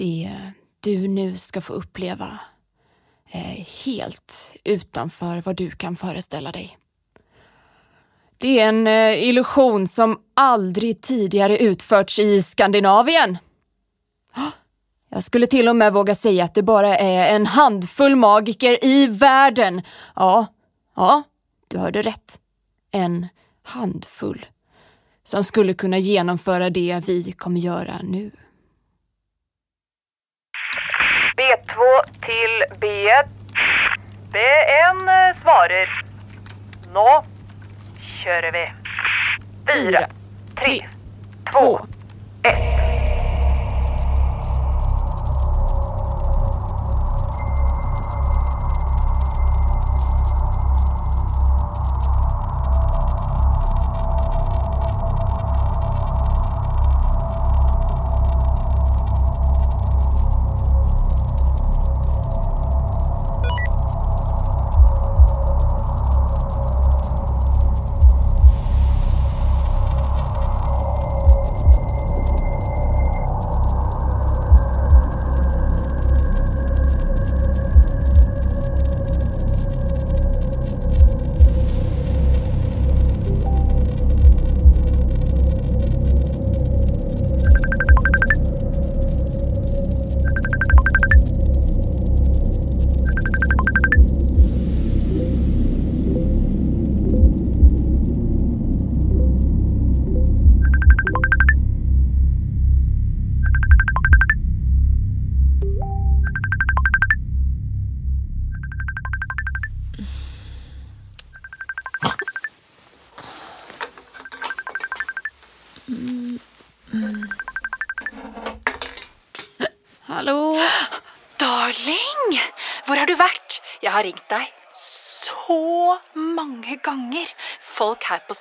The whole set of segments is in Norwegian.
Det du nu ska få uppleva er helt utanför vad du kan föreställa dig. Det är en eh, illusion som aldrig tidigare utförts i Skandinavien. Jag skulle till och med våga säga att det bara är en handfull magiker i världen. Ja, ja, du hörde rätt. En handfull. Som skulle kunna genomföra det vi kommer göra nu. B2 til B1. B1 eh, svarer. Nå kjører vi. Fire, tre, två, ett.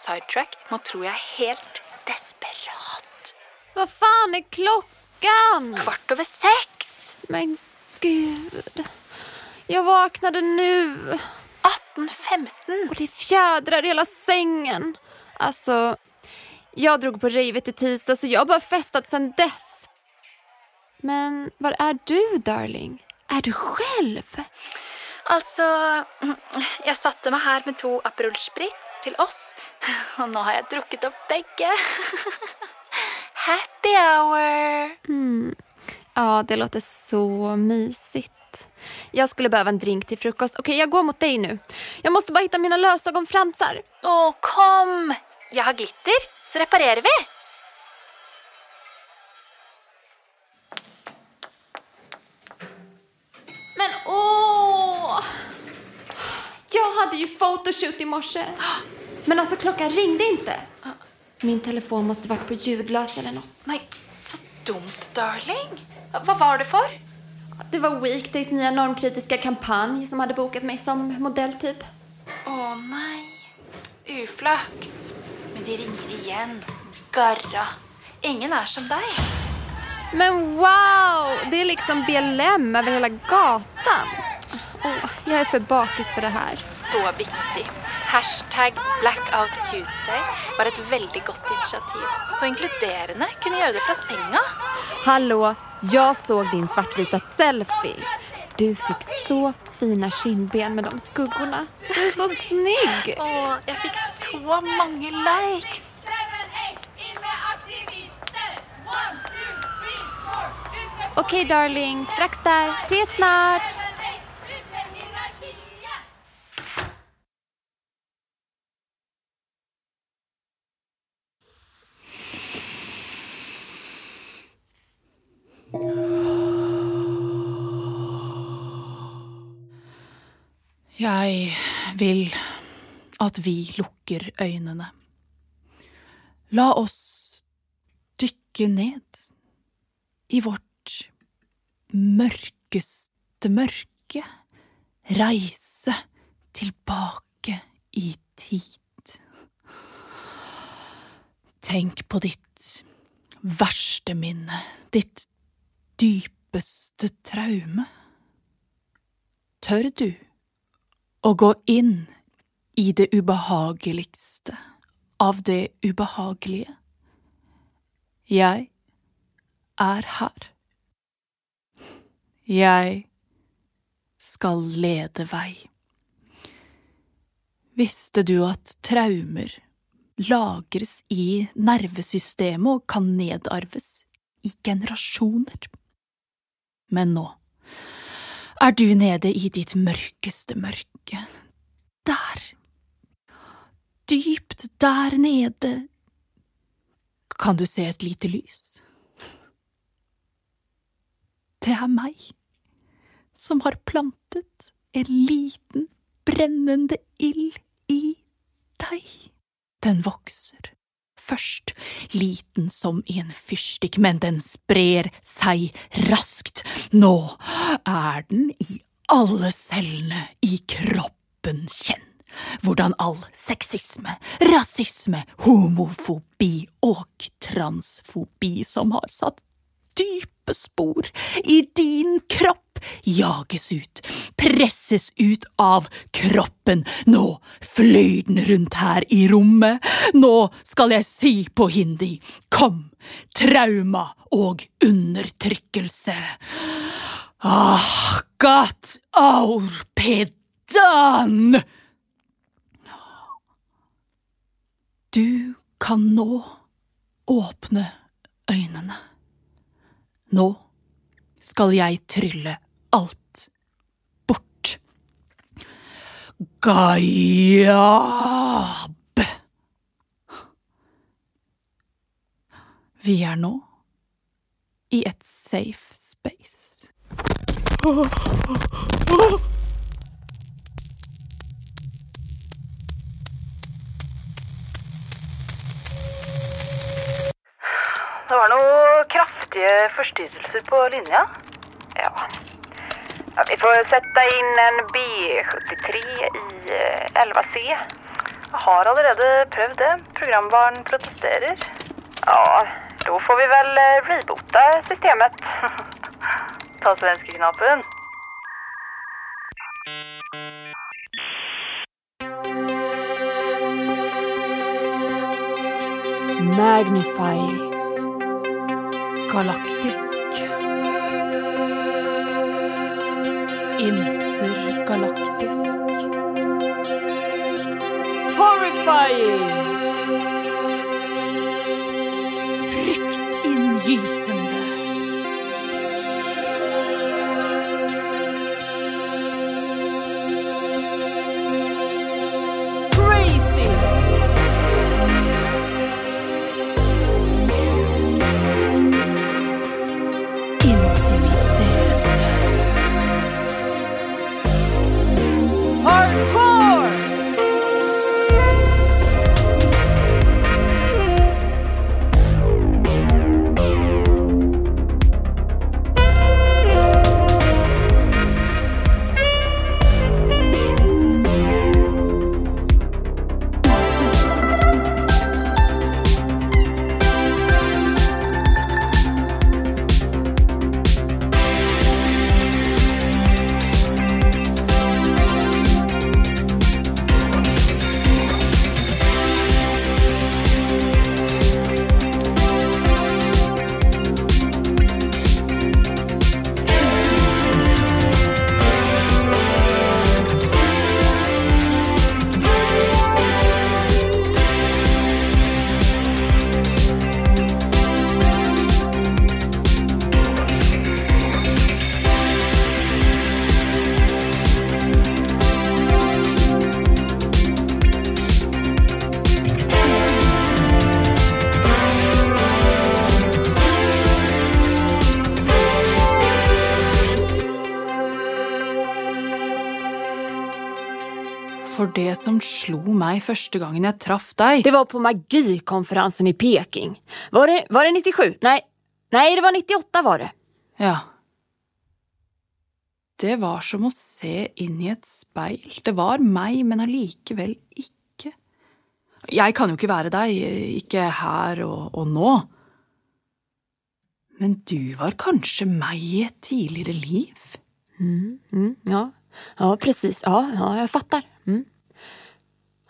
Sidetrack må tro jeg helt desperat. Hva faen er klockan? Kvart over seks. Men gud. Jeg vaknade nu 18.15. Og det fjädrar hele sengen. Altså Jeg jag drog på ravet i tisdag så jeg har bare festet siden dess. Men var er du, darling? Er du själv? Altså, jeg satte meg her med to Aperol Spritz til oss, og nå har jeg drukket opp begge. Happy hour! Mm. Ja, det låter så mysigt. Jag skulle behöva en drink till frukost. Okej, jag går mot dig nu. Jag måste bara hitta mina lösögonfransar. Å, kom! Jeg har glitter, så reparerer vi. Hade ju photoshoot i morse. Men alltså klockan ringde inte. Min telefon måste varit på ljudlös eller något. Nei, så dumt, darling. Hva var det for? Det var Weekdays nya normkritiska kampanj som hade bokat mig som modell typ. Å nei. Uflaks. Men de ringer igjen. Garra. Ingen er som deg. Men wow! Det är liksom BLM över hela gatan. Åh, jag är för bakis för det här. Så viktig. Hashtag Blackout Tuesday var et veldig godt initiativ. Så inkluderende. Kunne gjøre det fra senga. Hallå, jag såg din svartvita selfie. Du fikk så fina skinnben med de skuggorna. Du er så snygg! Å, jeg fikk så mange likes. Ok, darling, Straks der. Ses snart! Jeg vil at vi lukker øynene. La oss dykke ned i vårt mørkeste mørke. Reise tilbake i tid. Tenk på ditt verste minne, ditt dypeste traume. Tør du å gå inn i det ubehageligste av det ubehagelige? Jeg er her. Jeg skal lede vei. Visste du at traumer lagres i nervesystemet og kan nedarves i generasjoner? Men nå er du nede i ditt mørkeste mørke. Der, dypt der nede, kan du se et lite lys. Det er meg som har plantet en liten, brennende ild i deg. Den vokser, først liten som en fyrstikk, men den sprer seg raskt. Nå er den i alle cellene i kroppen kjenn. Hvordan all sexisme, rasisme, homofobi og transfobi som har satt dype spor i din kropp, jages ut, presses ut av kroppen. Nå flyr den rundt her i rommet. Nå skal jeg si på hindi, kom, trauma og undertrykkelse. Ah, gat aur pedan! Du kan nå åpne øynene. Nå skal jeg trylle alt bort. Gajab! Vi er nå i et safe space. Det forstyrrelser på linja. Ja. ja vi får sette inn en B73 i eh, 11C. Jeg har allerede prøvd det. Programvaren protesterer. Ja, da får vi vel eh, reboota systemet. Ta svenskeknappen. Magnify. Galaktisk. Intergalaktisk. Horrifying! Fryktinngytende. For det som slo meg første gangen jeg traff deg Det var på magikonferansen i Peking. Var det, var det 97? Nei, nei, det var 98 var det. Ja. Det var som å se inn i et speil. Det var meg, men allikevel ikke. Jeg kan jo ikke være deg, ikke her og, og nå. Men du var kanskje meg i et tidligere liv? Mm, ja. ja, presis. Ja, ja, jeg fattar. Mm.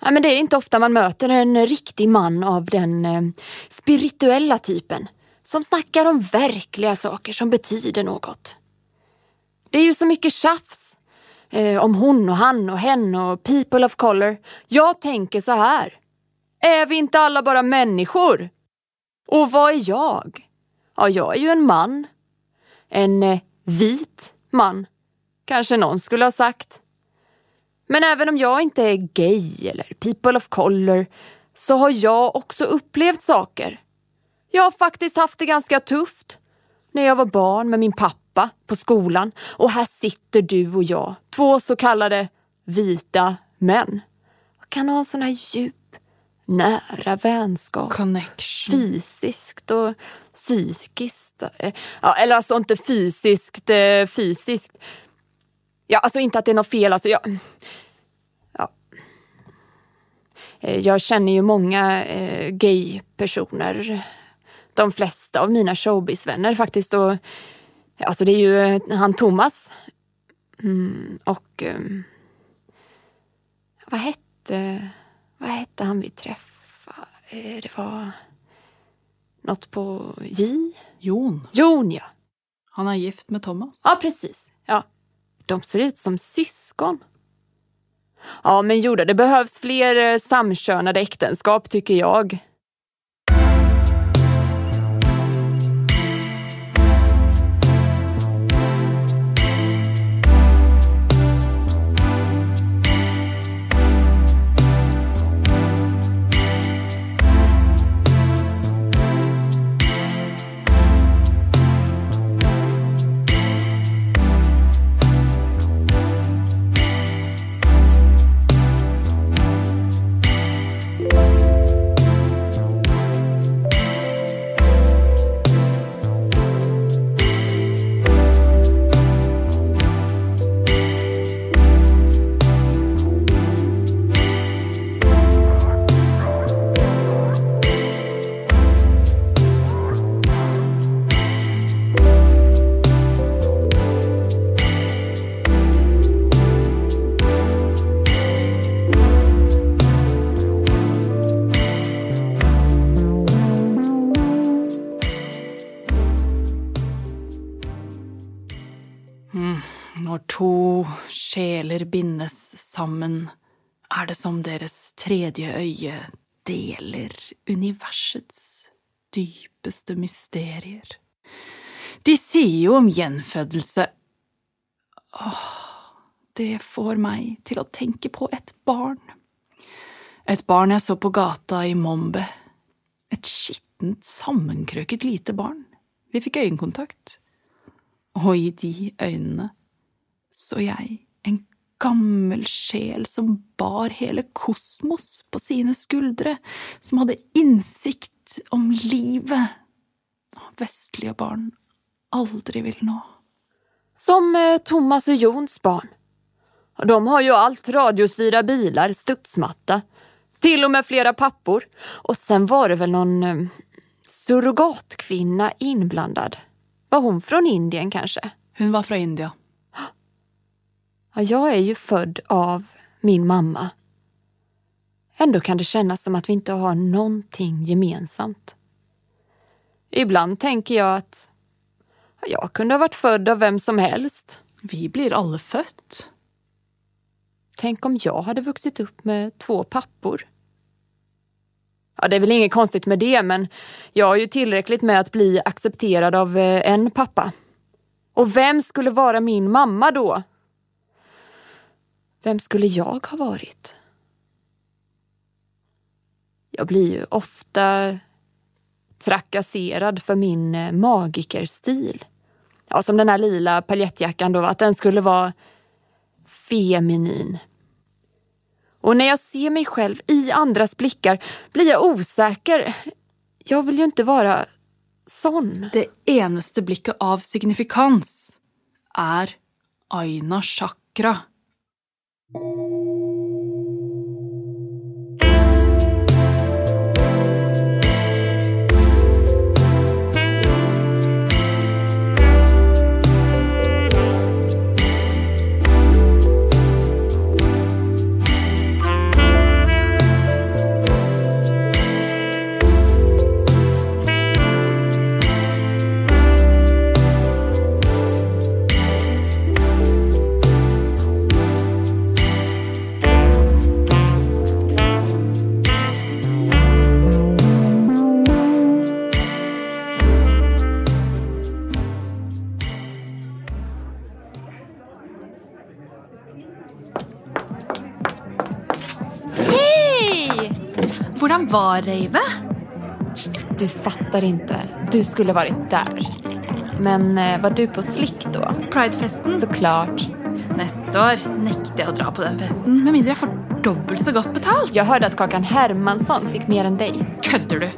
Ja, men det är inte ofta man möter en riktig man av den eh, spirituella typen som snackar om verkliga saker som betyder något. Det är ju så mycket tjafs. Eh, om hon och han och hen och people of color. Jag tänker så här. Är vi inte alla bara människor? Och vad är jag? Ja, jag är ju en man. En eh, vit man, kanske någon skulle ha sagt. Men även om jag inte är gay eller people of color så har jag också upplevt saker. Jag har faktiskt haft det ganska tufft. När jag var barn med min pappa på skolan och här sitter du och jag, två så kallade vita män. Jag kan ha en sån här djup, nära vänskap. Connection. Fysiskt och psykiskt. Ja, eller alltså inte fysiskt eh, fysiskt. Ja, alltså inte att det är något fel. Alltså jag, ja. Eh, jag känner ju många eh, gay-personer. De flesta av mina showbiz-vänner faktiskt. Och, alltså det är ju eh, han Thomas. Mm, och eh, vad hette, vad hette han vi träffade? Eh, Det var något på J? Jon. Jon ja. Han är gift med Thomas. Ja, precis. Ja. De ser ut som syskon. Ja, men Joda, det behövs fler eh, samkönade äktenskap tycker jag. Sjeler bindes sammen, er det som deres tredje øye deler universets dypeste mysterier. De sier jo om gjenfødelse Åh, det får meg til å tenke på et barn. Et barn jeg så på gata i Mombe. Et skittent, sammenkrøket lite barn. Vi fikk øyekontakt. Og i de øynene så jeg en gammel sjel som bar hele kosmos på sine skuldre, som hadde innsikt om livet vestlige barn aldri vil nå. Som eh, Thomas och Jons barn. De har jo allt, radiostyrda bilar, studsmatta, til og med flere pappor. Og sen var det vel noen surrogatkvinne surrogatkvinna inblandad. Var hun fra Indien kanskje? Hun var fra India. Ja, jag är ju född av min mamma. Ändå kan det kännas som att vi inte har någonting gemensamt. Ibland tänker jag att jag kunde ha varit född av vem som helst. Vi blir alle født. Tänk om jag hade vuxit upp med två pappor. Ja, det är väl inget konstigt med det, men jag er ju tillräckligt med att bli accepterad av eh, en pappa. Och vem skulle vara min mamma då? Vem skulle jag ha varit? Jag blir ju ofta trakasserad för min eh, magikerstil. Ja, som den här lila paljettjackan då, att den skulle vara feminin. Och när jag ser mig själv i andras blickar blir jag osäker. Jag vill ju inte vara sånn. Det eneste blikket av signifikans er Aina Chakra. Thank you var rave? Du fattar ikke. Du skulle vært der. Men eh, var du på slick da? Pridefesten? Såklart. Neste år nekter jeg å dra på den festen, med mindre jeg får dobbelt så godt betalt. Jeg hørte at Kakan Hermansson fikk mer enn deg. Kødder du?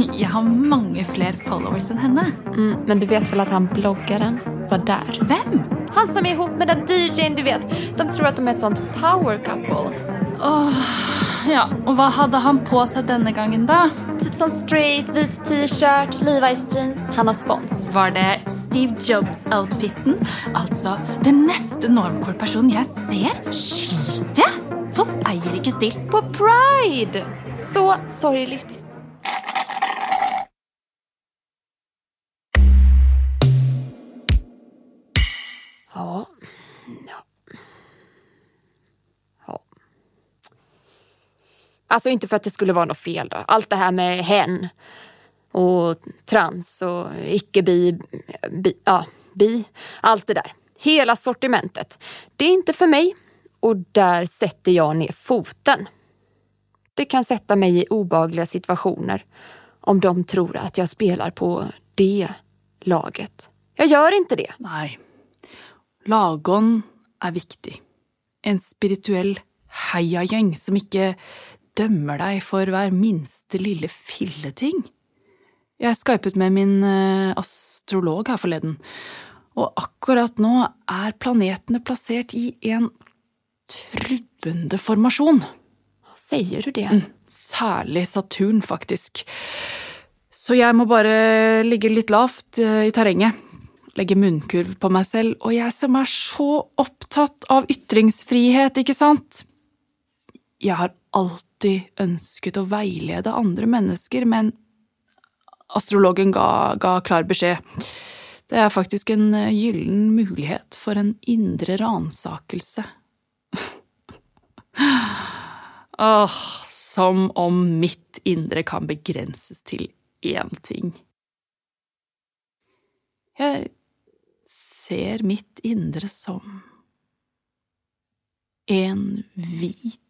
Jeg har mange flere followers enn henne. Mm, men du vet vel at han bloggaren var der? Hvem? Han som er ihop med den DJn, du vet. De tror at de er et sånt power couple. Ja, og hva hadde han på seg denne gangen, da? Typ sånn straight, hvit t-shirt, Levi's jeans. Han har spons. Var det Steve Jobs-outfiten? Altså den neste normcore-personen jeg ser, skyter jeg? Folk eier ikke stil. På Pride! Så sorgligt. Alltså inte för att det skulle vara något fel då. Allt det här med hen och trans och icke-bi, bi, ja, bi, allt det där. Hela sortimentet. Det är inte för mig och där sätter jag ner foten. Det kan sätta mig i obagliga situationer om de tror att jag spelar på det laget. Jag gör inte det. Nei. Lagånd er viktig. En spirituell heiagjeng som ikke dømmer deg for hver minste lille filleting. Jeg skypet med min eh, astrolog her forleden, og akkurat nå er planetene plassert i en truende formasjon. Sier du det? Særlig Saturn, faktisk. Så jeg må bare ligge litt lavt eh, i terrenget. Legge munnkurv på meg selv. Og jeg som er så opptatt av ytringsfrihet, ikke sant? Jeg har alltid ønsket å veilede andre mennesker, men astrologen ga, ga klar beskjed. Det er faktisk en eh, gyllen mulighet for en indre ransakelse. Åh, som om mitt indre kan begrenses til én ting. Jeg ser mitt indre som en hvit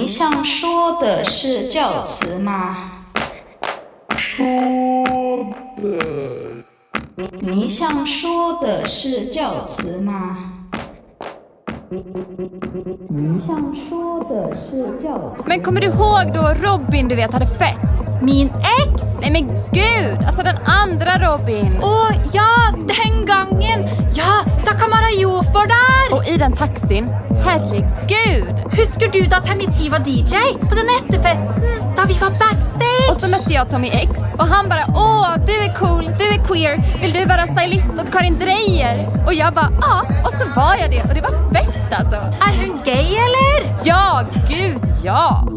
你想说的是教词吗？说的。你你想说的是教词吗？你你想说的是教词。 Men kommer du ihåg då Robin du vet hade fest? Min eks! Nej men gud! Alltså den andra Robin! Å ja, den gangen! Ja, da Kamarayo var der! Och i den taxin, herregud! Husker du da Temiti var DJ på den etterfesten? Da vi var backstage? Og så møtte jeg Tommy X og han bare åh du er cool, du er queer, vill du være stylist åt Karin Dreyer? Og jeg bare ja, og så var jeg det og det var fett altså. Er hun gay, eller? Ja, gud ja!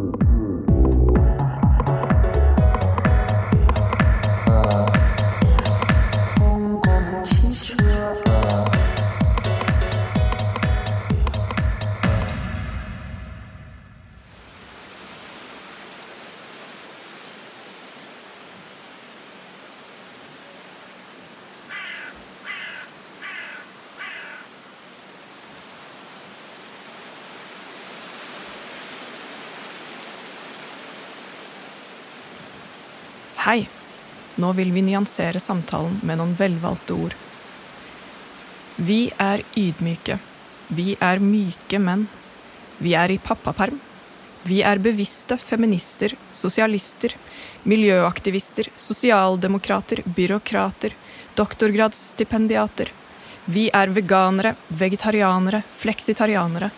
Hei. Nå vil vi nyansere samtalen med noen velvalgte ord. Vi er ydmyke. Vi er myke menn. Vi er i pappaperm. Vi er bevisste feminister, sosialister, miljøaktivister, sosialdemokrater, byråkrater, doktorgradsstipendiater. Vi er veganere, vegetarianere, fleksitarianere.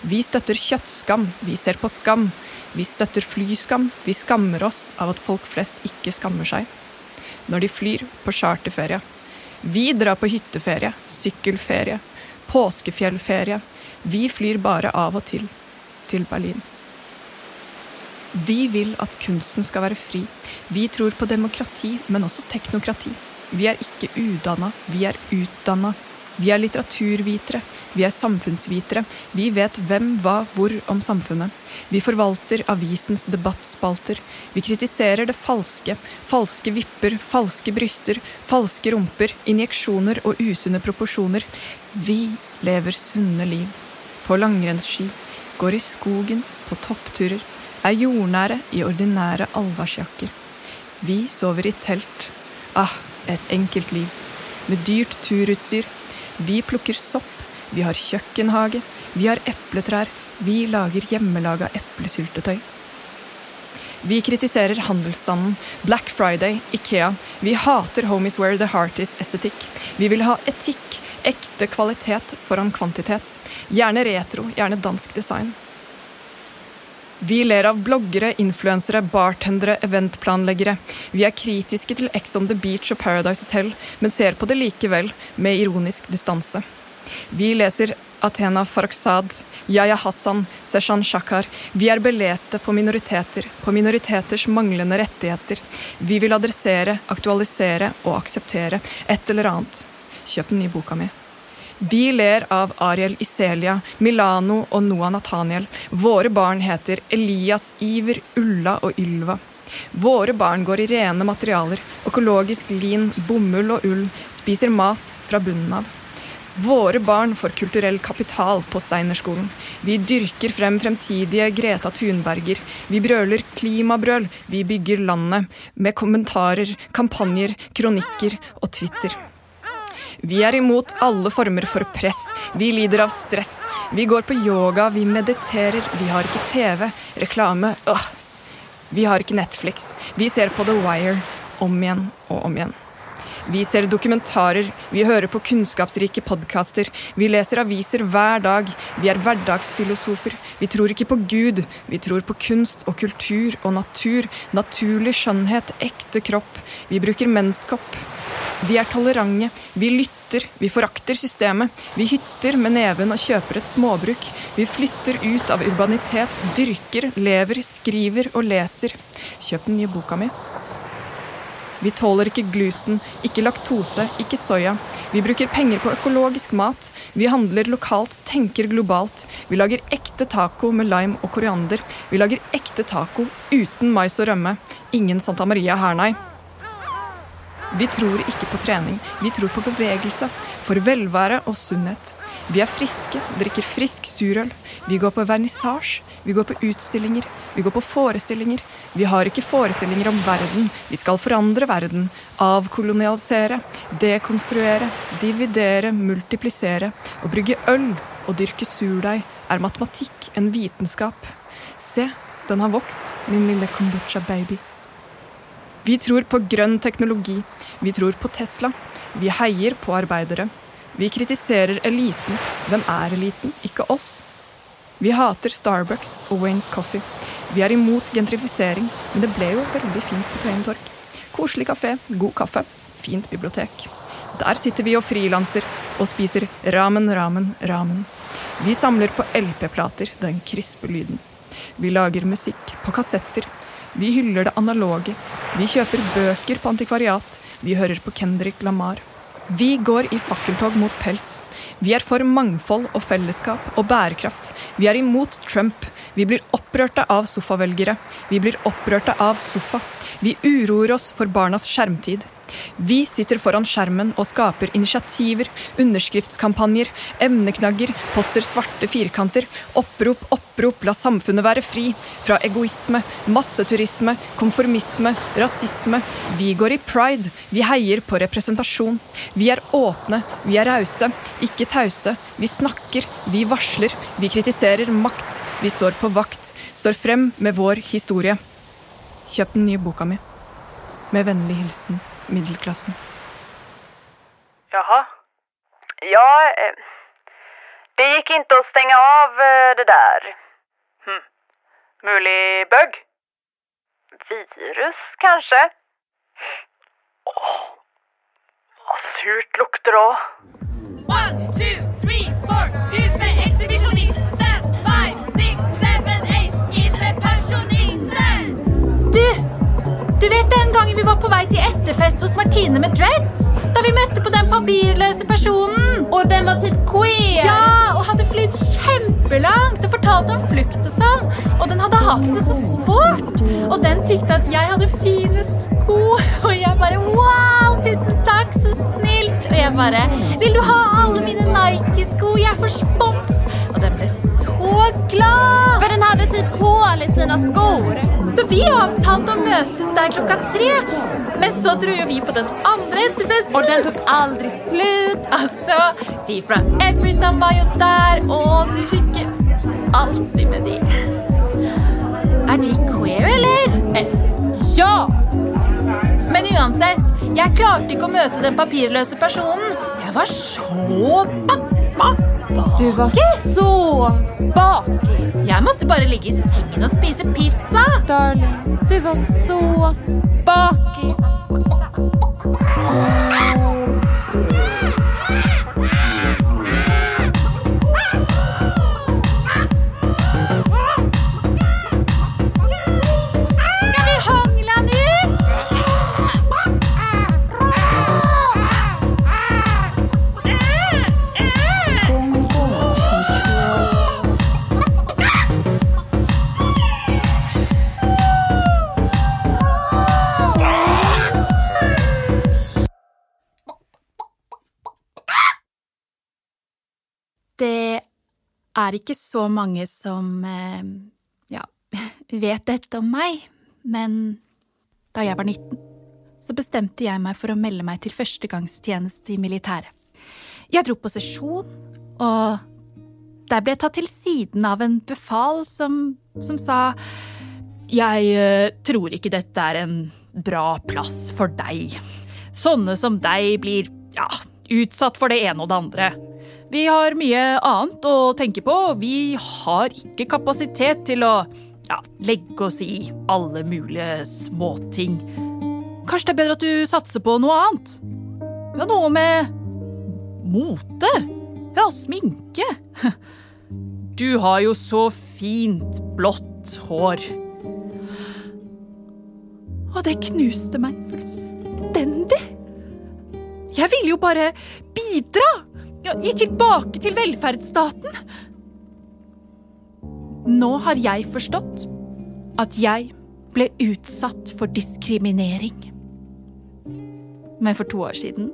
Vi støtter kjøttskam, vi ser på skam. Vi støtter flyskam, vi skammer oss av at folk flest ikke skammer seg. Når de flyr på charterferie. Vi drar på hytteferie, sykkelferie, påskefjellferie. Vi flyr bare av og til til Berlin. Vi vil at kunsten skal være fri. Vi tror på demokrati, men også teknokrati. Vi er ikke udanna, vi er utdanna. Vi er litteraturvitere, vi er samfunnsvitere. Vi vet hvem, hva, hvor om samfunnet. Vi forvalter avisens debattspalter. Vi kritiserer det falske. Falske vipper, falske bryster, falske rumper, injeksjoner og usunne proporsjoner. Vi lever sunne liv. På langrennsski, går i skogen, på toppturer, er jordnære i ordinære allværsjakker. Vi sover i telt. Ah, et enkelt liv. Med dyrt turutstyr. Vi plukker sopp. Vi har kjøkkenhage. Vi har epletrær. Vi lager hjemmelaga eplesyltetøy. Vi kritiserer handelsstanden, Black Friday, Ikea. Vi hater Homies Where the Heart Is-estetikk. Vi vil ha etikk, ekte kvalitet foran kvantitet. Gjerne retro, gjerne dansk design. Vi ler av bloggere, influensere, bartendere, eventplanleggere. Vi er kritiske til Ex on the Beach og Paradise Hotel, men ser på det likevel med ironisk distanse. Vi leser Athena Farrokhzad, Yahya Hassan, Seshan Shakar. Vi er beleste på minoriteter, på minoriteters manglende rettigheter. Vi vil adressere, aktualisere og akseptere et eller annet. Kjøp den nye boka mi. Vi ler av Ariel Iselia, Milano og Noah Nathaniel. Våre barn heter Elias, Iver, Ulla og Ylva. Våre barn går i rene materialer, økologisk lin, bomull og ull, spiser mat fra bunnen av. Våre barn får kulturell kapital på Steinerskolen. Vi dyrker frem fremtidige Greta Thunberger. Vi brøler klimabrøl. Vi bygger landet. Med kommentarer, kampanjer, kronikker og Twitter. Vi er imot alle former for press. Vi lider av stress. Vi går på yoga, vi mediterer. Vi har ikke TV, reklame øh. Vi har ikke Netflix. Vi ser på The Wire om igjen og om igjen. Vi ser dokumentarer, vi hører på kunnskapsrike podkaster, vi leser aviser hver dag, vi er hverdagsfilosofer. Vi tror ikke på Gud, vi tror på kunst og kultur og natur, naturlig skjønnhet, ekte kropp. Vi bruker menneskopp. Vi er tolerante, vi lytter, vi forakter systemet. Vi hytter med neven og kjøper et småbruk. Vi flytter ut av urbanitet, dyrker, lever, skriver og leser. Kjøp den nye boka mi. Vi tåler ikke gluten, ikke laktose, ikke soya. Vi bruker penger på økologisk mat. Vi handler lokalt, tenker globalt. Vi lager ekte taco med lime og koriander. Vi lager ekte taco uten mais og rømme. Ingen Santa Maria her, nei. Vi tror ikke på trening, vi tror på bevegelse. For velvære og sunnhet. Vi er friske, drikker frisk surøl. Vi går på vernissasje, vi går på utstillinger, vi går på forestillinger. Vi har ikke forestillinger om verden, vi skal forandre verden. Avkolonialisere, dekonstruere, dividere, multiplisere. Å brygge øl og dyrke surdeig er matematikk, en vitenskap. Se, den har vokst, min lille kombucha-baby. Vi tror på grønn teknologi. Vi tror på Tesla. Vi heier på arbeidere. Vi kritiserer eliten. Hvem er eliten? Ikke oss. Vi hater Starbucks og Waynes Coffee. Vi er imot gentrifisering, men det ble jo veldig fint på Tøyen Torg. Koselig kafé, god kaffe, fint bibliotek. Der sitter vi og frilanser og spiser ramen, ramen, ramen. Vi samler på LP-plater, den krispe lyden. Vi lager musikk på kassetter. Vi hyller det analoge. Vi kjøper bøker på antikvariat. Vi hører på Kendrick Lamar. Vi går i fakkeltog mot pels. Vi er for mangfold og fellesskap og bærekraft. Vi er imot Trump. Vi blir opprørte av sofavelgere. Vi blir opprørte av sofa. Vi uroer oss for barnas skjermtid. Vi sitter foran skjermen og skaper initiativer, underskriftskampanjer, emneknagger, poster svarte firkanter, opprop, opprop, la samfunnet være fri. Fra egoisme, masseturisme, konformisme, rasisme. Vi går i pride, vi heier på representasjon. Vi er åpne, vi er rause, ikke tause. Vi snakker, vi varsler, vi kritiserer makt. Vi står på vakt, står frem med vår historie. Kjøp den nye boka mi. Med vennlig hilsen middelklassen. Jaha. Ja, eh, Det gikk ikke å stenge av eh, det der. Hm. Mulig bug? Virus, kanskje? Åh, hva surt lukter det òg. Den gangen vi var på vei til etterfest hos Martine med dreads? Da vi møtte på den papirløse personen. Og den var typ queer! Ja, og hadde flydd kjempelangt og fortalte om flukt og sånn. Og den hadde hatt det så svårt. Og den tykte at jeg hadde fine sko. Og jeg bare wow, tusen takk, så snilt. Og jeg bare vil du ha alle mine Nike-sko? Jeg får spons. Og den ble så glad. For den hadde typ hål i sina skor. Så vi avtalte å møtes der klokka tre. Men så dro jo vi på den andre etterfesten. Og den tok aldri slut. Altså, de fra Everyson var jo der, og du hooker alltid med de. Er de queer, eller? Ja! Men uansett, jeg klarte ikke å møte den papirløse personen. Jeg var så ba Du var så bakis. Jeg måtte bare ligge i sengen og spise pizza. Darling, du var så bakis. Skal er ikke så mange som eh, ja, vet dette om meg, men da jeg var 19, så bestemte jeg meg for å melde meg til førstegangstjeneste i militæret. Jeg dro på sesjon, og der ble jeg tatt til siden av en befal som, som sa Jeg eh, tror ikke dette er en bra plass for deg. Sånne som deg blir ja, utsatt for det ene og det andre. Vi har mye annet å tenke på. Vi har ikke kapasitet til å ja, legge oss i alle mulige småting. Kanskje det er bedre at du satser på noe annet? Ja, noe med mote? Ja, sminke. Du har jo så fint blått hår. Og det knuste meg fullstendig. Jeg ville jo bare bidra. Ja, gi tilbake til velferdsstaten. Nå har jeg forstått at jeg ble utsatt for diskriminering. Men for to år siden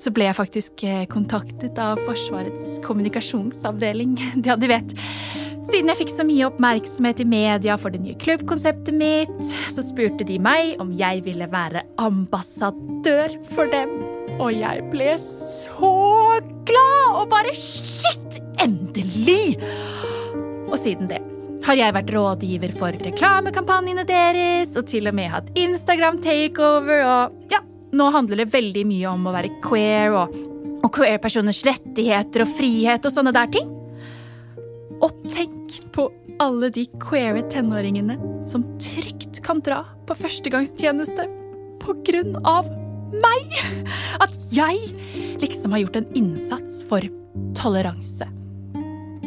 så ble jeg faktisk eh, kontaktet av Forsvarets kommunikasjonsavdeling. Ja, du vet, siden jeg fikk så mye oppmerksomhet i media for det nye klubbkonseptet mitt, så spurte de meg om jeg ville være ambassadør for dem. Og jeg ble så glad og bare shit, endelig! Og siden det har jeg vært rådgiver for reklamekampanjene deres, og til og med hatt Instagram takeover, og ja, nå handler det veldig mye om å være queer og, og queer-personers rettigheter og frihet og sånne der ting. Og tenk på alle de queere tenåringene som trygt kan dra på førstegangstjeneste på grunn av meg! At jeg liksom har gjort en innsats for toleranse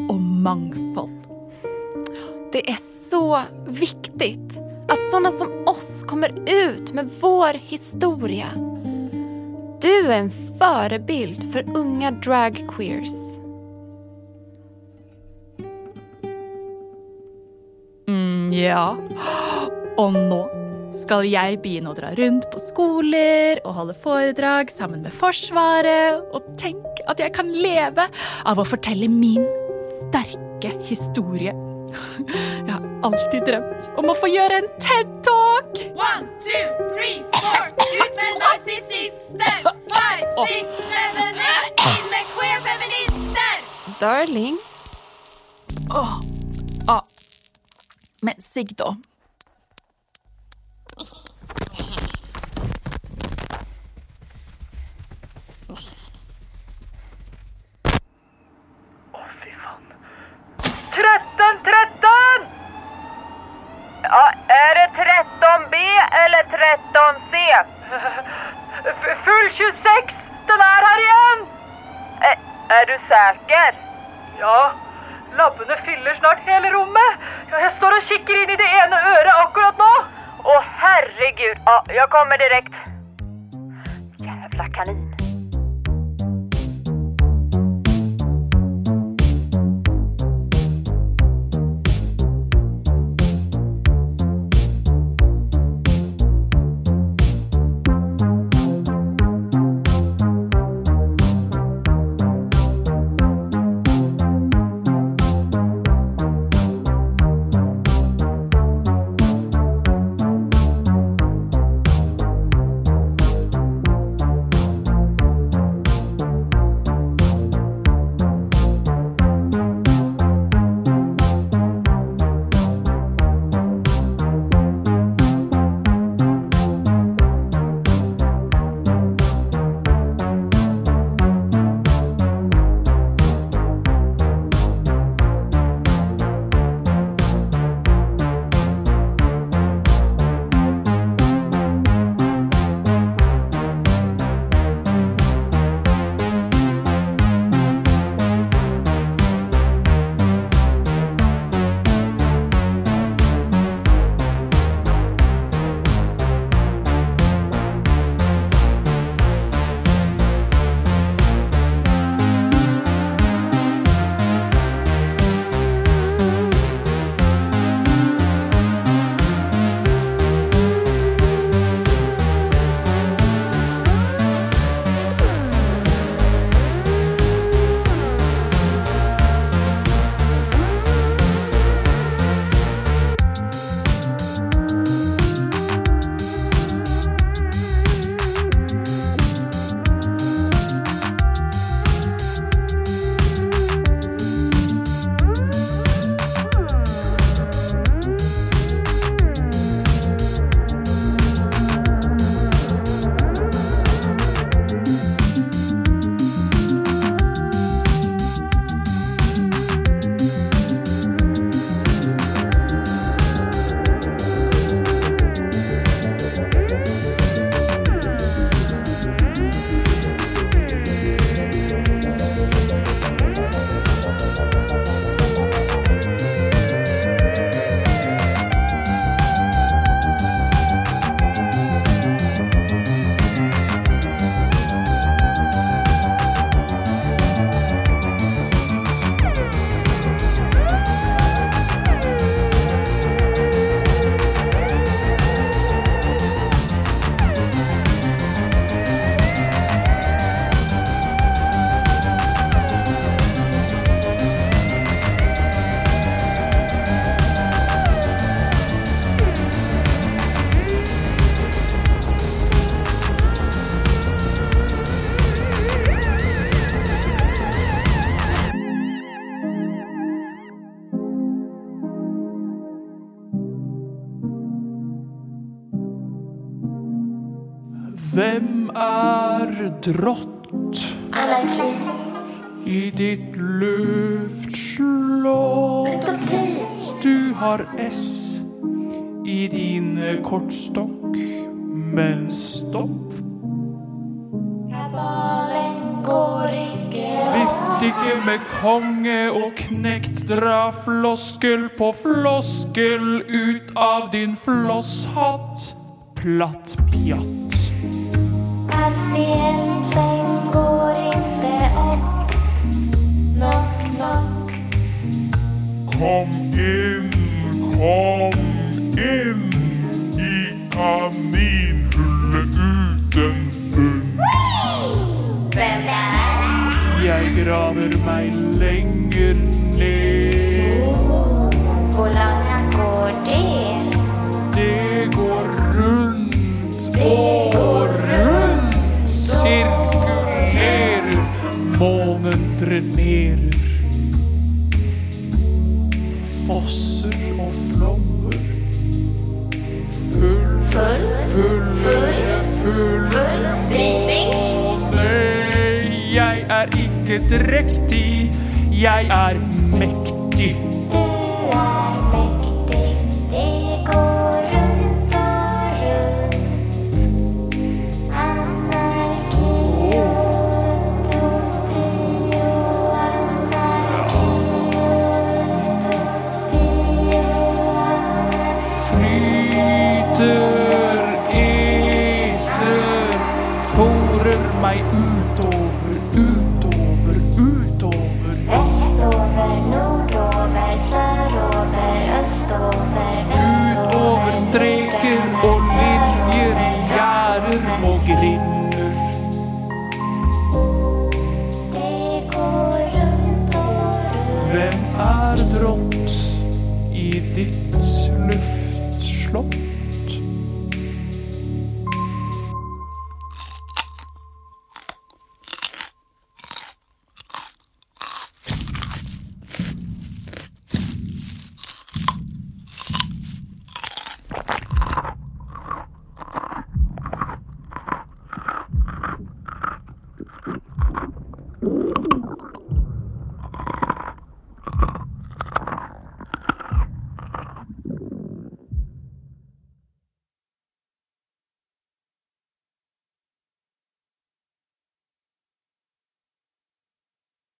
og mangfold. Det er så viktig at sånne som oss kommer ut med vår historie. Du er en förebild for unga dragqueers. Mm, ja. Og nå skal jeg begynne å dra rundt på skoler og holde foredrag sammen med Forsvaret. Og tenk at jeg kan leve av å fortelle min sterke historie. Jeg har alltid drømt om å få gjøre en TED-talk! One, two, three, four. Ut med narsissisten! Five, six, seven, eight. Inn med queer-feminister! Darling, Åh, ah. Men Sigg, da. 13! Ja, er det 13B eller 13C? Full 26! Den er her igjen! Er, er du sikker? Ja. Labbene fyller snart hele rommet. Jeg står og kikker inn i det ene øret akkurat nå. Å, herregud. Ja, jeg kommer direkte. Jævla kanin. Drott i ditt luftslott? Du har S i din kortstokk, men stopp. Vift ikke med konge og knekt, dra floskel på floskel ut av din flosshatt, platt pjatt. Kom to